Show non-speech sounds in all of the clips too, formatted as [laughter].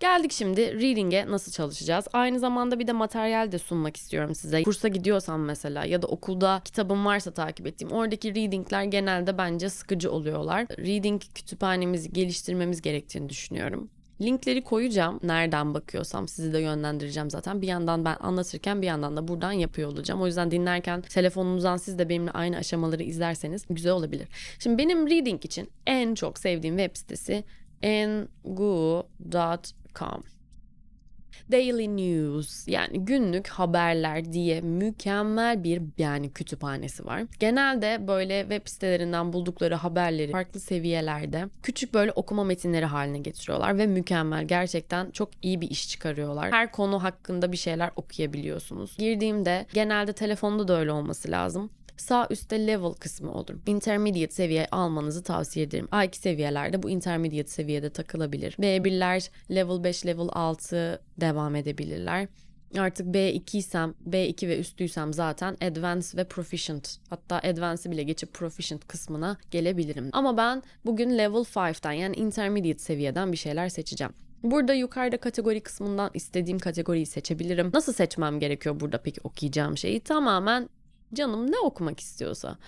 Geldik şimdi reading'e nasıl çalışacağız? Aynı zamanda bir de materyal de sunmak istiyorum size. Kursa gidiyorsam mesela ya da okulda kitabım varsa takip ettiğim oradaki reading'ler genelde bence sıkıcı oluyorlar. Reading kütüphanemizi geliştirmemiz gerektiğini düşünüyorum. Linkleri koyacağım. Nereden bakıyorsam sizi de yönlendireceğim zaten. Bir yandan ben anlatırken bir yandan da buradan yapıyor olacağım. O yüzden dinlerken telefonunuzdan siz de benimle aynı aşamaları izlerseniz güzel olabilir. Şimdi benim reading için en çok sevdiğim web sitesi ngu.com. Daily News yani günlük haberler diye mükemmel bir yani kütüphanesi var. Genelde böyle web sitelerinden buldukları haberleri farklı seviyelerde küçük böyle okuma metinleri haline getiriyorlar ve mükemmel gerçekten çok iyi bir iş çıkarıyorlar. Her konu hakkında bir şeyler okuyabiliyorsunuz. Girdiğimde genelde telefonda da öyle olması lazım sağ üstte level kısmı olur. Intermediate seviye almanızı tavsiye ederim. A2 seviyelerde bu intermediate seviyede takılabilir. B1'ler level 5, level 6 devam edebilirler. Artık B2 isem, B2 ve üstüysem zaten advanced ve proficient. Hatta advanced'ı bile geçip proficient kısmına gelebilirim. Ama ben bugün level 5'ten yani intermediate seviyeden bir şeyler seçeceğim. Burada yukarıda kategori kısmından istediğim kategoriyi seçebilirim. Nasıl seçmem gerekiyor burada peki okuyacağım şeyi? Tamamen canım ne okumak istiyorsa.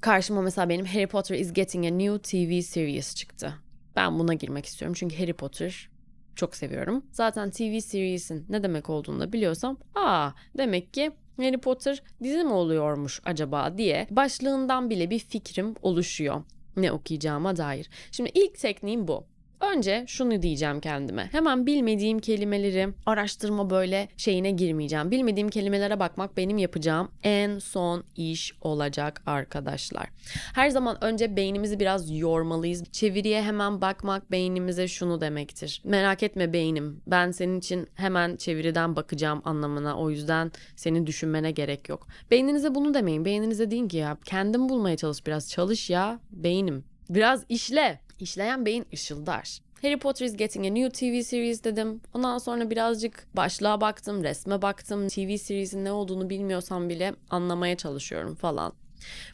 Karşıma mesela benim Harry Potter is getting a new TV series çıktı. Ben buna girmek istiyorum çünkü Harry Potter çok seviyorum. Zaten TV series'in ne demek olduğunu da biliyorsam, aa demek ki Harry Potter dizi mi oluyormuş acaba diye başlığından bile bir fikrim oluşuyor ne okuyacağıma dair. Şimdi ilk tekniğim bu. Önce şunu diyeceğim kendime. Hemen bilmediğim kelimeleri araştırma böyle şeyine girmeyeceğim. Bilmediğim kelimelere bakmak benim yapacağım en son iş olacak arkadaşlar. Her zaman önce beynimizi biraz yormalıyız. Çeviriye hemen bakmak beynimize şunu demektir. Merak etme beynim. Ben senin için hemen çeviriden bakacağım anlamına. O yüzden seni düşünmene gerek yok. Beyninize bunu demeyin. Beyninize deyin ki ya kendim bulmaya çalış biraz. Çalış ya beynim. Biraz işle. İşleyen beyin ışıldar. Harry Potter is getting a new TV series dedim. Ondan sonra birazcık başlığa baktım, resme baktım. TV series'in ne olduğunu bilmiyorsam bile anlamaya çalışıyorum falan.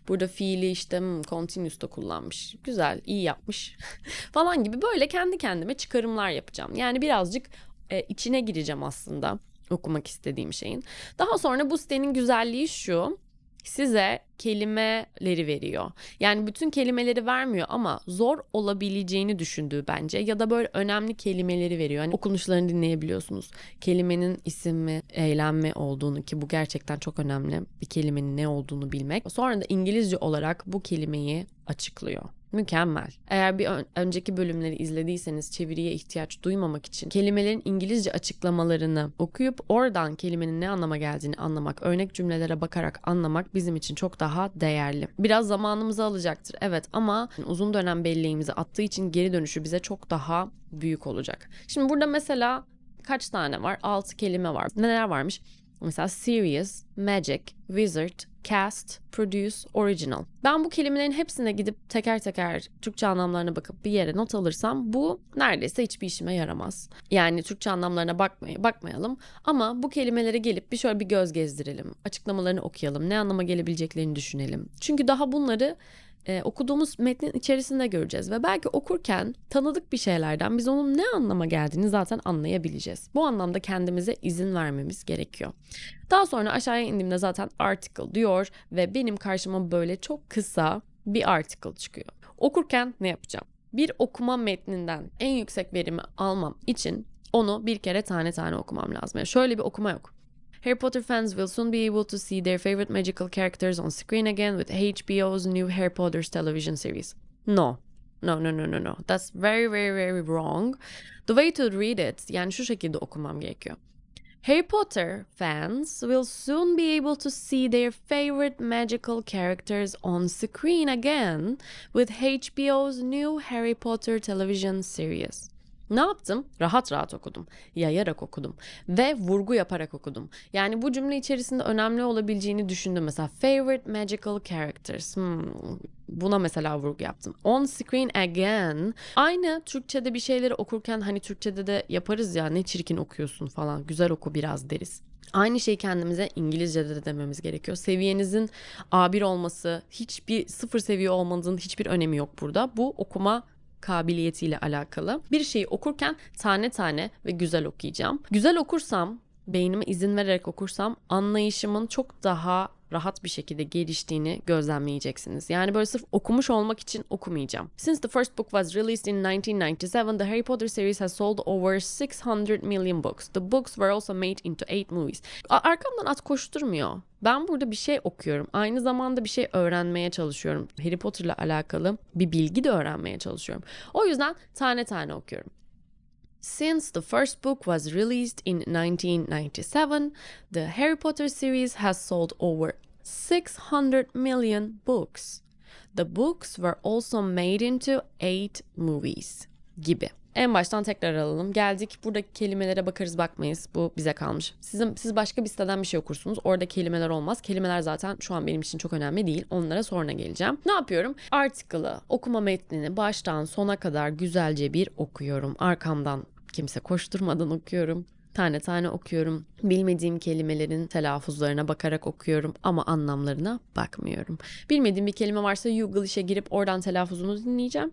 Burada fiili işte hmm, continuous'ta kullanmış. Güzel, iyi yapmış [laughs] falan gibi böyle kendi kendime çıkarımlar yapacağım. Yani birazcık e, içine gireceğim aslında okumak istediğim şeyin. Daha sonra bu sitenin güzelliği şu size kelimeleri veriyor. Yani bütün kelimeleri vermiyor ama zor olabileceğini düşündüğü bence ya da böyle önemli kelimeleri veriyor. Hani okunuşlarını dinleyebiliyorsunuz. Kelimenin isim mi, eylem olduğunu ki bu gerçekten çok önemli. Bir kelimenin ne olduğunu bilmek. Sonra da İngilizce olarak bu kelimeyi açıklıyor. Mükemmel. Eğer bir ön- önceki bölümleri izlediyseniz çeviriye ihtiyaç duymamak için kelimelerin İngilizce açıklamalarını okuyup oradan kelimenin ne anlama geldiğini anlamak, örnek cümlelere bakarak anlamak bizim için çok daha değerli. Biraz zamanımızı alacaktır evet ama uzun dönem belleğimizi attığı için geri dönüşü bize çok daha büyük olacak. Şimdi burada mesela kaç tane var? 6 kelime var. Neler varmış? Mesela serious, magic, wizard, cast, produce, original. Ben bu kelimelerin hepsine gidip teker teker Türkçe anlamlarına bakıp bir yere not alırsam bu neredeyse hiçbir işime yaramaz. Yani Türkçe anlamlarına bakmay bakmayalım ama bu kelimelere gelip bir şöyle bir göz gezdirelim. Açıklamalarını okuyalım. Ne anlama gelebileceklerini düşünelim. Çünkü daha bunları e, okuduğumuz metnin içerisinde göreceğiz ve belki okurken tanıdık bir şeylerden biz onun ne anlama geldiğini zaten anlayabileceğiz. Bu anlamda kendimize izin vermemiz gerekiyor. Daha sonra aşağıya indiğimde zaten article diyor ve benim karşıma böyle çok kısa bir article çıkıyor. Okurken ne yapacağım? Bir okuma metninden en yüksek verimi almam için onu bir kere tane tane okumam lazım. Yani şöyle bir okuma yok. Harry Potter fans will soon be able to see their favorite magical characters on screen again with HBO's new Harry Potter television series. No. No, no, no, no, no. That's very, very, very wrong. The way to read it, yani şu şekilde okumam gerekiyor. Harry Potter fans will soon be able to see their favorite magical characters on screen again with HBO's new Harry Potter television series. Ne yaptım? Rahat rahat okudum. Yayarak okudum. Ve vurgu yaparak okudum. Yani bu cümle içerisinde önemli olabileceğini düşündüm. Mesela favorite magical characters. Hmm, buna mesela vurgu yaptım. On screen again. Aynı Türkçe'de bir şeyleri okurken hani Türkçe'de de yaparız ya ne çirkin okuyorsun falan. Güzel oku biraz deriz. Aynı şeyi kendimize İngilizce'de de dememiz gerekiyor. Seviyenizin A1 olması, hiçbir sıfır seviye olmanızın hiçbir önemi yok burada. Bu okuma kabiliyetiyle alakalı. Bir şeyi okurken tane tane ve güzel okuyacağım. Güzel okursam, beynime izin vererek okursam anlayışımın çok daha rahat bir şekilde geliştiğini gözlemleyeceksiniz. Yani böyle sırf okumuş olmak için okumayacağım. Since the first book was released in 1997, the Harry Potter series has sold over 600 million books. The books were also made into 8 movies. Arkamdan at koşturmuyor. Ben burada bir şey okuyorum. Aynı zamanda bir şey öğrenmeye çalışıyorum. Harry Potter'la alakalı bir bilgi de öğrenmeye çalışıyorum. O yüzden tane tane okuyorum. Since the first book was released in 1997, the Harry Potter series has sold over 600 million books. The books were also made into 8 movies gibi. En baştan tekrar alalım. Geldik. Buradaki kelimelere bakarız bakmayız. Bu bize kalmış. Sizin, siz başka bir siteden bir şey okursunuz. Orada kelimeler olmaz. Kelimeler zaten şu an benim için çok önemli değil. Onlara sonra geleceğim. Ne yapıyorum? Article'ı, okuma metnini baştan sona kadar güzelce bir okuyorum. Arkamdan kimse koşturmadan okuyorum. Tane tane okuyorum. Bilmediğim kelimelerin telaffuzlarına bakarak okuyorum ama anlamlarına bakmıyorum. Bilmediğim bir kelime varsa Google işe girip oradan telaffuzunu dinleyeceğim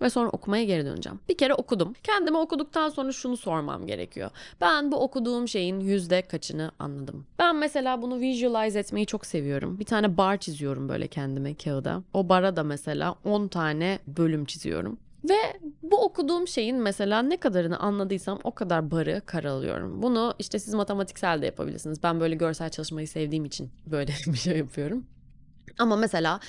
ve sonra okumaya geri döneceğim. Bir kere okudum. Kendime okuduktan sonra şunu sormam gerekiyor. Ben bu okuduğum şeyin yüzde kaçını anladım? Ben mesela bunu visualize etmeyi çok seviyorum. Bir tane bar çiziyorum böyle kendime kağıda. O bara da mesela 10 tane bölüm çiziyorum. Ve bu okuduğum şeyin mesela ne kadarını anladıysam o kadar barı karalıyorum. Bunu işte siz matematiksel de yapabilirsiniz. Ben böyle görsel çalışmayı sevdiğim için böyle [laughs] bir şey yapıyorum. Ama mesela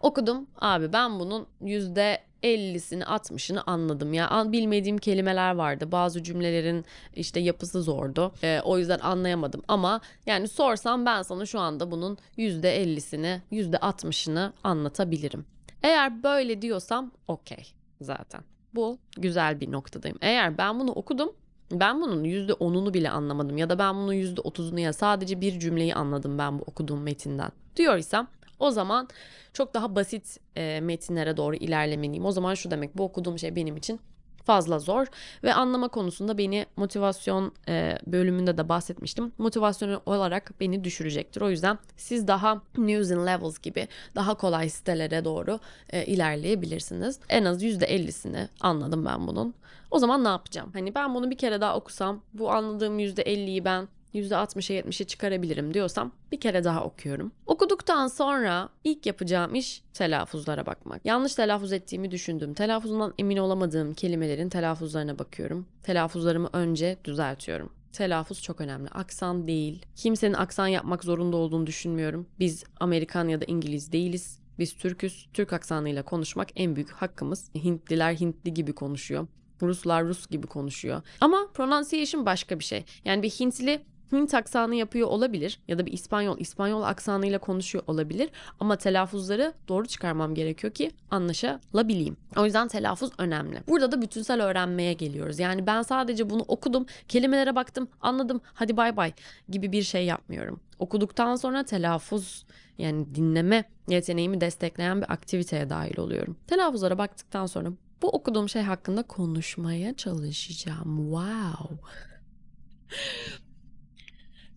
okudum abi ben bunun yüzde 50'sini 60'ını anladım ya bilmediğim kelimeler vardı bazı cümlelerin işte yapısı zordu ee, o yüzden anlayamadım ama yani sorsam ben sana şu anda bunun yüzde 50'sini yüzde 60'ını anlatabilirim eğer böyle diyorsam okey zaten. Bu güzel bir noktadayım. Eğer ben bunu okudum ben bunun %10'unu bile anlamadım ya da ben bunun %30'unu ya sadece bir cümleyi anladım ben bu okuduğum metinden diyorsam o zaman çok daha basit e, metinlere doğru ilerlemeliyim. O zaman şu demek bu okuduğum şey benim için fazla zor ve anlama konusunda beni motivasyon e, bölümünde de bahsetmiştim. Motivasyon olarak beni düşürecektir. O yüzden siz daha News in Levels gibi daha kolay sitelere doğru e, ilerleyebilirsiniz. En az %50'sini anladım ben bunun. O zaman ne yapacağım? Hani ben bunu bir kere daha okusam bu anladığım %50'yi ben %60'a 70'e çıkarabilirim diyorsam bir kere daha okuyorum. Okuduktan sonra ilk yapacağım iş telaffuzlara bakmak. Yanlış telaffuz ettiğimi düşündüğüm, telaffuzundan emin olamadığım kelimelerin telaffuzlarına bakıyorum. Telaffuzlarımı önce düzeltiyorum. Telaffuz çok önemli. Aksan değil. Kimsenin aksan yapmak zorunda olduğunu düşünmüyorum. Biz Amerikan ya da İngiliz değiliz. Biz Türküz. Türk aksanıyla konuşmak en büyük hakkımız. Hintliler Hintli gibi konuşuyor. Ruslar Rus gibi konuşuyor. Ama pronunciation başka bir şey. Yani bir Hintli Hint aksanı yapıyor olabilir ya da bir İspanyol İspanyol aksanıyla konuşuyor olabilir ama telaffuzları doğru çıkarmam gerekiyor ki anlaşılabileyim. O yüzden telaffuz önemli. Burada da bütünsel öğrenmeye geliyoruz. Yani ben sadece bunu okudum, kelimelere baktım, anladım, hadi bay bay gibi bir şey yapmıyorum. Okuduktan sonra telaffuz yani dinleme yeteneğimi destekleyen bir aktiviteye dahil oluyorum. Telaffuzlara baktıktan sonra bu okuduğum şey hakkında konuşmaya çalışacağım. Wow.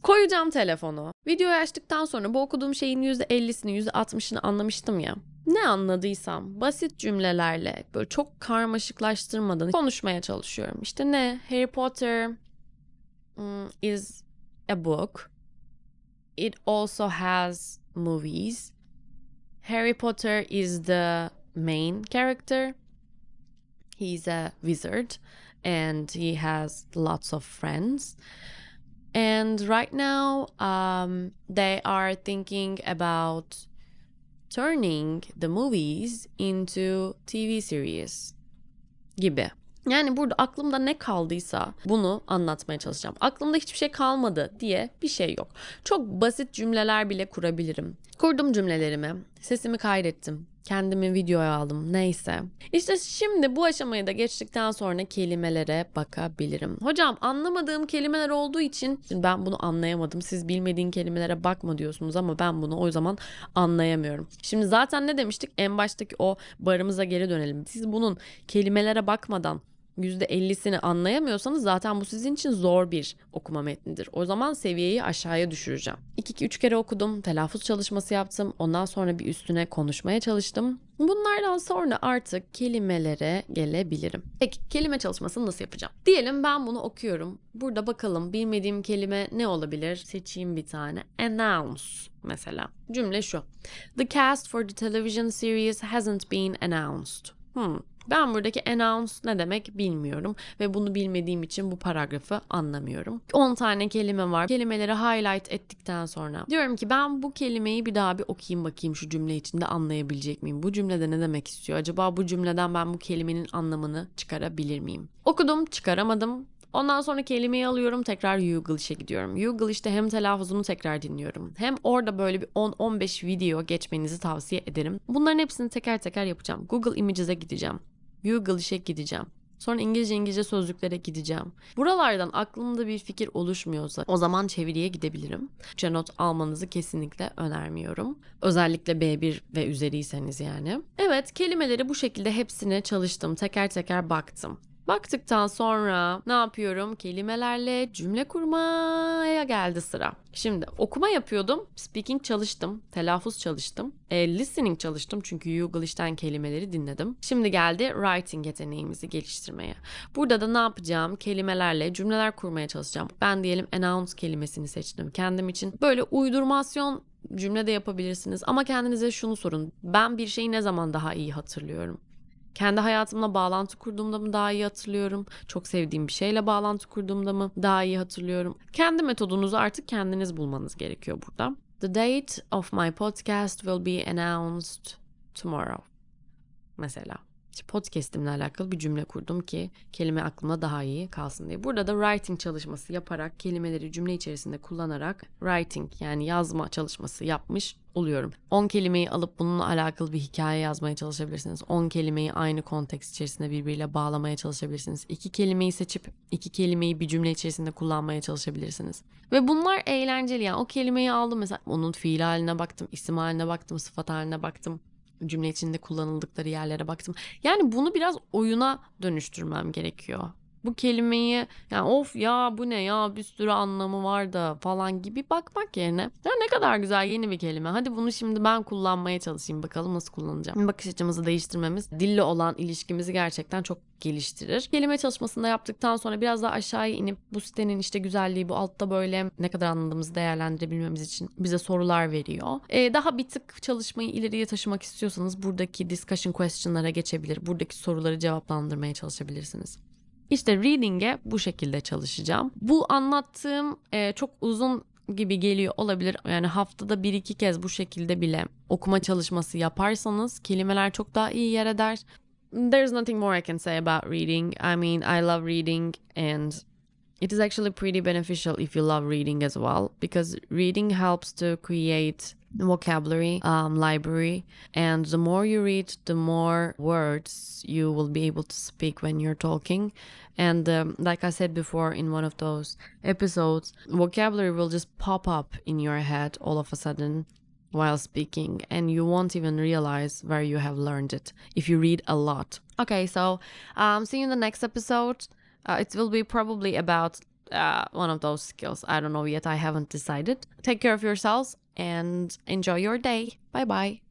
Koyacağım telefonu. Videoyu açtıktan sonra bu okuduğum şeyin %50'sini %60'ını anlamıştım ya. Ne anladıysam basit cümlelerle böyle çok karmaşıklaştırmadan konuşmaya çalışıyorum. İşte ne? Harry Potter um, is a book. It also has movies. Harry Potter is the main character. He's a wizard and he has lots of friends. And right now, um, they are thinking about turning the movies into TV series gibi. Yani burada aklımda ne kaldıysa bunu anlatmaya çalışacağım. Aklımda hiçbir şey kalmadı diye bir şey yok. Çok basit cümleler bile kurabilirim. Kurdum cümlelerimi, sesimi kaydettim, kendimi videoya aldım neyse. İşte şimdi bu aşamayı da geçtikten sonra kelimelere bakabilirim. Hocam anlamadığım kelimeler olduğu için ben bunu anlayamadım. Siz bilmediğin kelimelere bakma diyorsunuz ama ben bunu o zaman anlayamıyorum. Şimdi zaten ne demiştik? En baştaki o barımıza geri dönelim. Siz bunun kelimelere bakmadan %50'sini anlayamıyorsanız zaten bu sizin için zor bir okuma metnidir. O zaman seviyeyi aşağıya düşüreceğim. 2-3 kere okudum, telaffuz çalışması yaptım. Ondan sonra bir üstüne konuşmaya çalıştım. Bunlardan sonra artık kelimelere gelebilirim. Peki kelime çalışmasını nasıl yapacağım? Diyelim ben bunu okuyorum. Burada bakalım bilmediğim kelime ne olabilir? Seçeyim bir tane. Announce mesela. Cümle şu. The cast for the television series hasn't been announced. Hmm. Ben buradaki announce ne demek bilmiyorum ve bunu bilmediğim için bu paragrafı anlamıyorum. 10 tane kelime var. Kelimeleri highlight ettikten sonra diyorum ki ben bu kelimeyi bir daha bir okuyayım bakayım şu cümle içinde anlayabilecek miyim? Bu cümlede ne demek istiyor? Acaba bu cümleden ben bu kelimenin anlamını çıkarabilir miyim? Okudum, çıkaramadım. Ondan sonra kelimeyi alıyorum tekrar Youglish'e gidiyorum. Youglish'te hem telaffuzunu tekrar dinliyorum. Hem orada böyle bir 10-15 video geçmenizi tavsiye ederim. Bunların hepsini teker teker yapacağım. Google Images'e gideceğim. Youglish'e gideceğim. Sonra İngilizce İngilizce sözlüklere gideceğim. Buralardan aklımda bir fikir oluşmuyorsa o zaman çeviriye gidebilirim. Türkçe not almanızı kesinlikle önermiyorum. Özellikle B1 ve üzeriyseniz yani. Evet kelimeleri bu şekilde hepsine çalıştım. Teker teker baktım. Baktıktan sonra ne yapıyorum? Kelimelerle cümle kurmaya geldi sıra. Şimdi okuma yapıyordum, speaking çalıştım, telaffuz çalıştım, e, listening çalıştım çünkü Youglish'ten kelimeleri dinledim. Şimdi geldi writing yeteneğimizi geliştirmeye. Burada da ne yapacağım? Kelimelerle cümleler kurmaya çalışacağım. Ben diyelim announce kelimesini seçtim kendim için. Böyle uydurmasyon cümle de yapabilirsiniz ama kendinize şunu sorun. Ben bir şeyi ne zaman daha iyi hatırlıyorum? Kendi hayatımla bağlantı kurduğumda mı daha iyi hatırlıyorum? Çok sevdiğim bir şeyle bağlantı kurduğumda mı daha iyi hatırlıyorum? Kendi metodunuzu artık kendiniz bulmanız gerekiyor burada. The date of my podcast will be announced tomorrow. Mesela. Podcast'imle alakalı bir cümle kurdum ki kelime aklımda daha iyi kalsın diye. Burada da writing çalışması yaparak kelimeleri cümle içerisinde kullanarak writing yani yazma çalışması yapmış oluyorum. 10 kelimeyi alıp bununla alakalı bir hikaye yazmaya çalışabilirsiniz. 10 kelimeyi aynı konteks içerisinde birbiriyle bağlamaya çalışabilirsiniz. 2 kelimeyi seçip 2 kelimeyi bir cümle içerisinde kullanmaya çalışabilirsiniz. Ve bunlar eğlenceli yani o kelimeyi aldım mesela onun fiil haline baktım, isim haline baktım, sıfat haline baktım cümle içinde kullanıldıkları yerlere baktım. Yani bunu biraz oyuna dönüştürmem gerekiyor. Bu kelimeyi yani of ya bu ne ya bir sürü anlamı var da falan gibi bakmak yerine ya ne kadar güzel yeni bir kelime. Hadi bunu şimdi ben kullanmaya çalışayım bakalım nasıl kullanacağım. Bakış açımızı değiştirmemiz dille olan ilişkimizi gerçekten çok geliştirir. Kelime çalışmasında yaptıktan sonra biraz daha aşağıya inip bu sitenin işte güzelliği bu altta böyle ne kadar anladığımızı değerlendirebilmemiz için bize sorular veriyor. Ee, daha bir tık çalışmayı ileriye taşımak istiyorsanız buradaki discussion question'lara geçebilir. Buradaki soruları cevaplandırmaya çalışabilirsiniz. İşte reading'e bu şekilde çalışacağım. Bu anlattığım e, çok uzun gibi geliyor olabilir. Yani haftada bir iki kez bu şekilde bile okuma çalışması yaparsanız kelimeler çok daha iyi yer eder. There's nothing more I can say about reading. I mean, I love reading and it is actually pretty beneficial if you love reading as well because reading helps to create vocabulary um, library. And the more you read the more words you will be able to speak when you're talking. And um, like i said before in one of those episodes vocabulary will just pop up in your head all of a sudden while speaking and you won't even realize where you have learned it if you read a lot. Okay so um, see you in the next episode. Uh, it will be probably about uh, one of those skills i don't know yet i haven't decided take care of yourselves and enjoy your day. Bye bye.